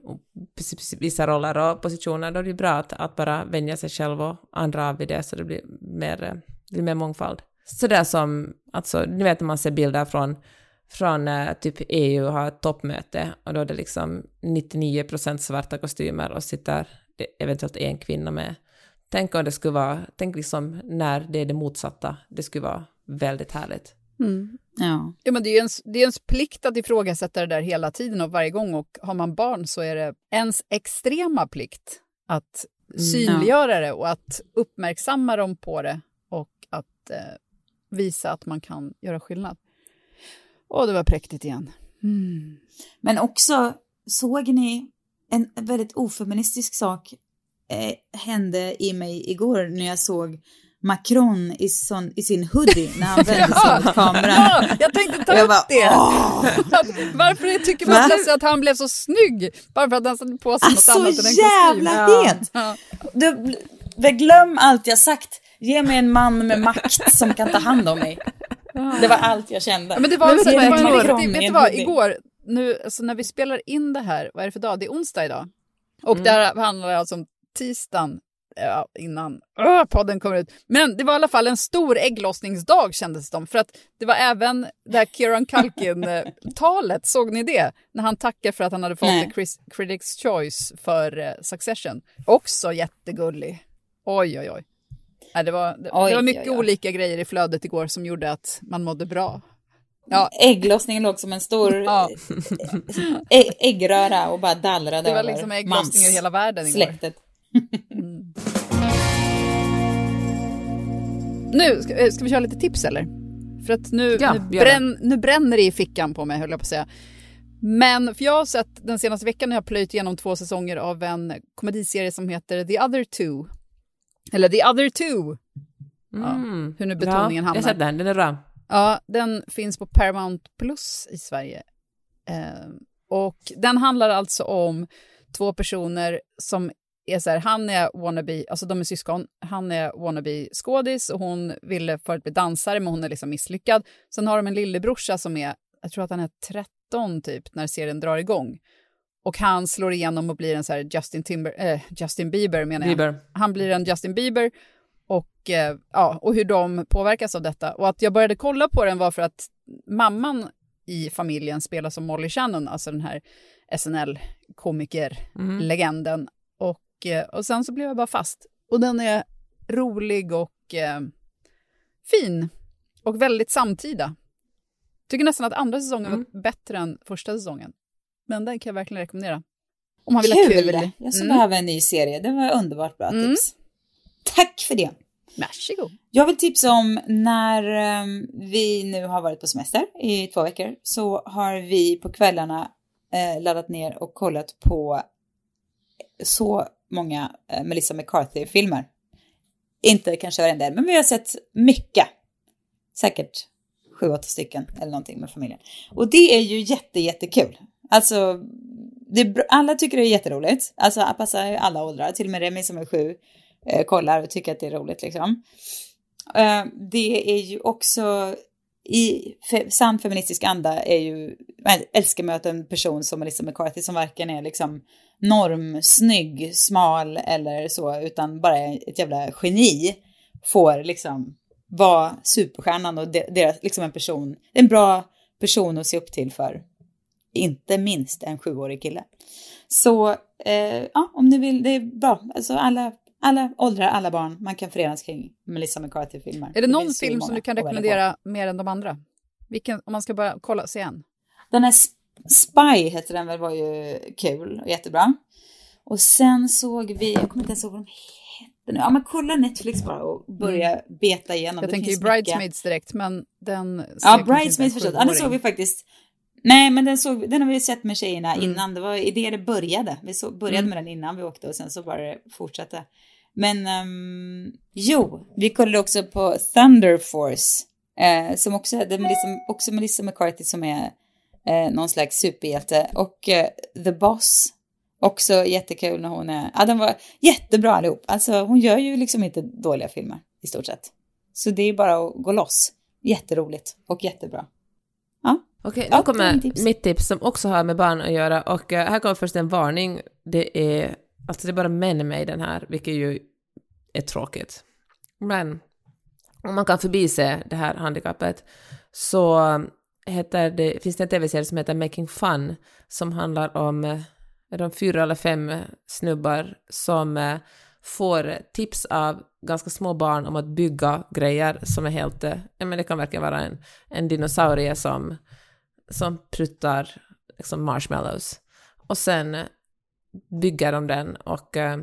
S1: vissa roller och positioner. Då är det ju bra att, att bara vänja sig själv och andra av vid det så det blir mer, eh, blir mer mångfald. Sådär som, alltså ni vet när man ser bilder från från eh, typ EU har ett toppmöte och då är det liksom 99% svarta kostymer och sitter det eventuellt en kvinna med. Tänk om det skulle vara, tänk liksom när det är det motsatta, det skulle vara väldigt härligt.
S3: Ja.
S2: Ja, men det är ens, det är ens plikt att ifrågasätta det där hela tiden och varje gång. Och har man barn så är det ens extrema plikt att synliggöra det och att uppmärksamma dem på det och att eh, visa att man kan göra skillnad. Åh, det var präktigt igen. Mm.
S3: Men också, såg ni en väldigt ofeministisk sak eh, hände i mig igår när jag såg Macron i, sån, i sin hoodie när han vände sig mot kameran.
S2: Ja, jag tänkte ta
S3: Jag
S2: upp
S3: bara,
S2: det. Varför tycker man
S3: Va?
S2: att han blev så snygg? Bara för att han satte på sig något
S3: Alltså,
S2: annat än en kostym.
S3: jävla
S2: Ja.
S3: het!
S2: Ja.
S3: Du, glöm allt jag sagt. Ge mig en man med makt som kan ta hand om mig. Det var allt jag kände.
S2: Ja, men det var,
S1: Men
S2: så,
S1: vet
S2: det var riktig, vet du vad, igår, nu, alltså när vi spelar in det här, vad är det för dag? Det är onsdag idag. Och
S1: Mm.
S2: där handlar det alltså om tisdagen ja, innan öh, podden kommer ut. Men det var i alla fall en stor ägglossningsdag kändes det som. För att det var även det här Kieran Culkin-talet, såg ni det? När han tackar för att han hade fått
S3: Nej.
S2: Chris, Critics' Choice för eh, Succession. Också jättegullig. Oj, oj, oj. Nej, det, var, det,
S3: Oj,
S2: det var mycket
S3: oj, oj.
S2: olika grejer i flödet igår som gjorde att man mådde bra. Ja,
S3: Ägglossningen låg som en stor
S2: Ja.
S3: ä- äggröra och bara dallrade
S2: Det var
S3: över
S2: liksom ägglossningar i hela världen igår.
S3: manssläktet.
S2: Nu, ska, eh, ska vi köra lite tips eller? För att nu,
S1: Ja,
S2: nu, bränn, nu bränner det i fickan på mig höll jag på att säga. Men för jag har sett den senaste veckan när jag plöjt igenom två säsonger av en komediserie som heter The other two. Eller The other two.
S1: Mm.
S2: hur nu betoningen
S1: ja,
S2: hamnar.
S1: Jag har sett den, den är bra.
S2: Ja, den finns på Paramount Plus i Sverige. Eh, och den handlar alltså om två personer som är så här, han är wannabe, alltså de är syskon, han är wannabe skådis och hon ville förut bli dansare men hon är liksom misslyckad. Sen har de en lillebrorsa som är, jag tror att han är 13 typ när serien drar igång. Och han slår igenom och blir en så här Justin, Timber, eh, Justin Bieber menar jag.
S1: Bieber.
S2: Han blir en Justin Bieber och, eh, ja, och hur de påverkas av detta. Och att jag började kolla på den var för att mamman i familjen spelar som Molly Shannon, alltså den här SNL-komiker-legenden. Och, eh, och sen så blev jag bara fast. Och den är rolig och eh, fin och väldigt samtida. Tycker nästan att andra säsongen var bättre än första säsongen. Men den kan jag verkligen rekommendera. Om man vill ha
S3: Kul!
S2: kul.
S3: Jag ska
S2: Mm.
S3: behöva en ny serie. Det var underbart bra
S2: Mm.
S3: tips. Tack för det.
S2: Varsågod.
S3: Jag vill tipsa om när ehm, vi nu har varit på semester i två veckor så har vi på kvällarna eh, laddat ner och kollat på så många eh, Melissa McCarthy-filmer. Inte kanske varenda en, men vi har sett mycket. Säkert sju, åtta stycken eller någonting med familjen. Och det är ju jätte, jättekul. Alltså, det alla tycker det är jätteroligt. Alltså, det passar ju alla åldrar. Till och med Remi som är sju eh, kollar och tycker att det är roligt liksom. Eh, det är ju också i fe, sann feministisk anda är ju, jag älskar möta en person som Melissa McCarthy som varken är liksom normsnygg, smal eller så, utan bara är ett jävla geni, får liksom vara superstjärnan och deras, liksom en person, en bra person att se upp till för, inte minst en sjuårig kille. Så eh, ja, om ni vill, det är bra, alltså alla, alla åldrar, alla barn, man kan förenas kring Melissa McCarthy-filmer.
S2: Är det någon
S3: ju
S2: film som du kan rekommendera mer än de andra? Vilken, om man ska bara kolla, se en.
S3: Den här Sp- Spy heter den väl, var ju kul och jättebra. Och sen såg vi, jag kommer inte ens ihåg vad de hette nu. Ja men kolla Netflix bara och börja beta igenom.
S2: Mm. Jag
S3: Det
S2: tänker ju
S3: finns mycket.
S2: Bridesmaids direkt, men den...
S3: Ja, Bridesmaids förstås. Ja, den såg vi faktiskt. Nej, men den, såg, den har vi sett med tjejerna
S2: Mm.
S3: innan. Det var i det det började. Vi så, började
S2: Mm.
S3: med den innan vi åkte och sen så bara det fortsatte. Men ehm, jo, vi kollade också på Thunder Force. Eh, som också hade Melissa, också Melissa McCarthy som är eh, någon slags superhjälte. Och eh, The Boss. Också jättekul när hon är, ja den var jättebra allihop. Alltså hon gör ju liksom inte dåliga filmer i stort sett. Så det är bara att gå loss. Jätteroligt och jättebra. Ja.
S1: Okej,
S3: Ja,
S1: nu kommer
S3: tips.
S1: mitt tips som också har med barn att göra och eh, här kommer först en varning. Det är, alltså det är bara män med i den här, vilket ju är tråkigt. Men om man kan förbise det här handikappet så heter det, finns det en tv-serie som heter Making Fun som handlar om eh, de fyra eller fem snubbar som eh, får tips av ganska små barn om att bygga grejer som är helt, ja men det kan verkligen vara en, en dinosaurie som, som pruttar liksom marshmallows. Och sen bygger de den och eh,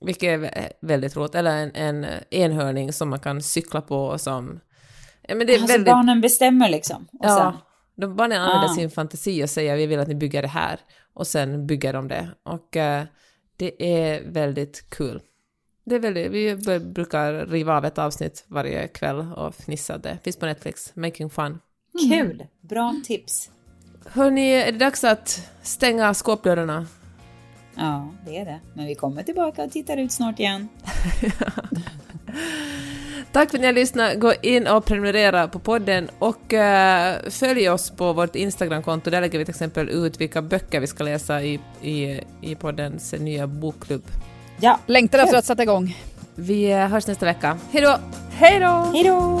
S1: vilket är vä- väldigt roligt, eller en, en enhörning som man kan cykla på och som, ja men det är
S3: Alltså
S1: väldigt
S3: barnen bestämmer liksom.
S1: Ja,
S3: sen,
S1: de barnen använder
S3: Ah.
S1: sin fantasi och säger vi vill att ni bygger det här och sen bygger de det och eh, det är väldigt kul. Det är väldigt, vi brukar riva av ett avsnitt varje kväll och fnissa det. Finns på Netflix, Making Fun.
S3: Kul! Bra tips.
S1: Hörni, är det dags att stänga skåpdörrarna?
S3: Ja, det är det. Men vi kommer tillbaka och tittar ut snart igen.
S1: Tack för att ni har lyssnat. Gå in och prenumerera på podden och eh, följ oss på vårt Instagramkonto. Där lägger vi till exempel ut vilka böcker vi ska läsa i, i, i poddens nya bokklubb.
S3: Ja,
S2: Längtar efter att sätta igång.
S1: Vi eh, hörs nästa vecka. Hej då!
S2: Hej då!
S3: hej då!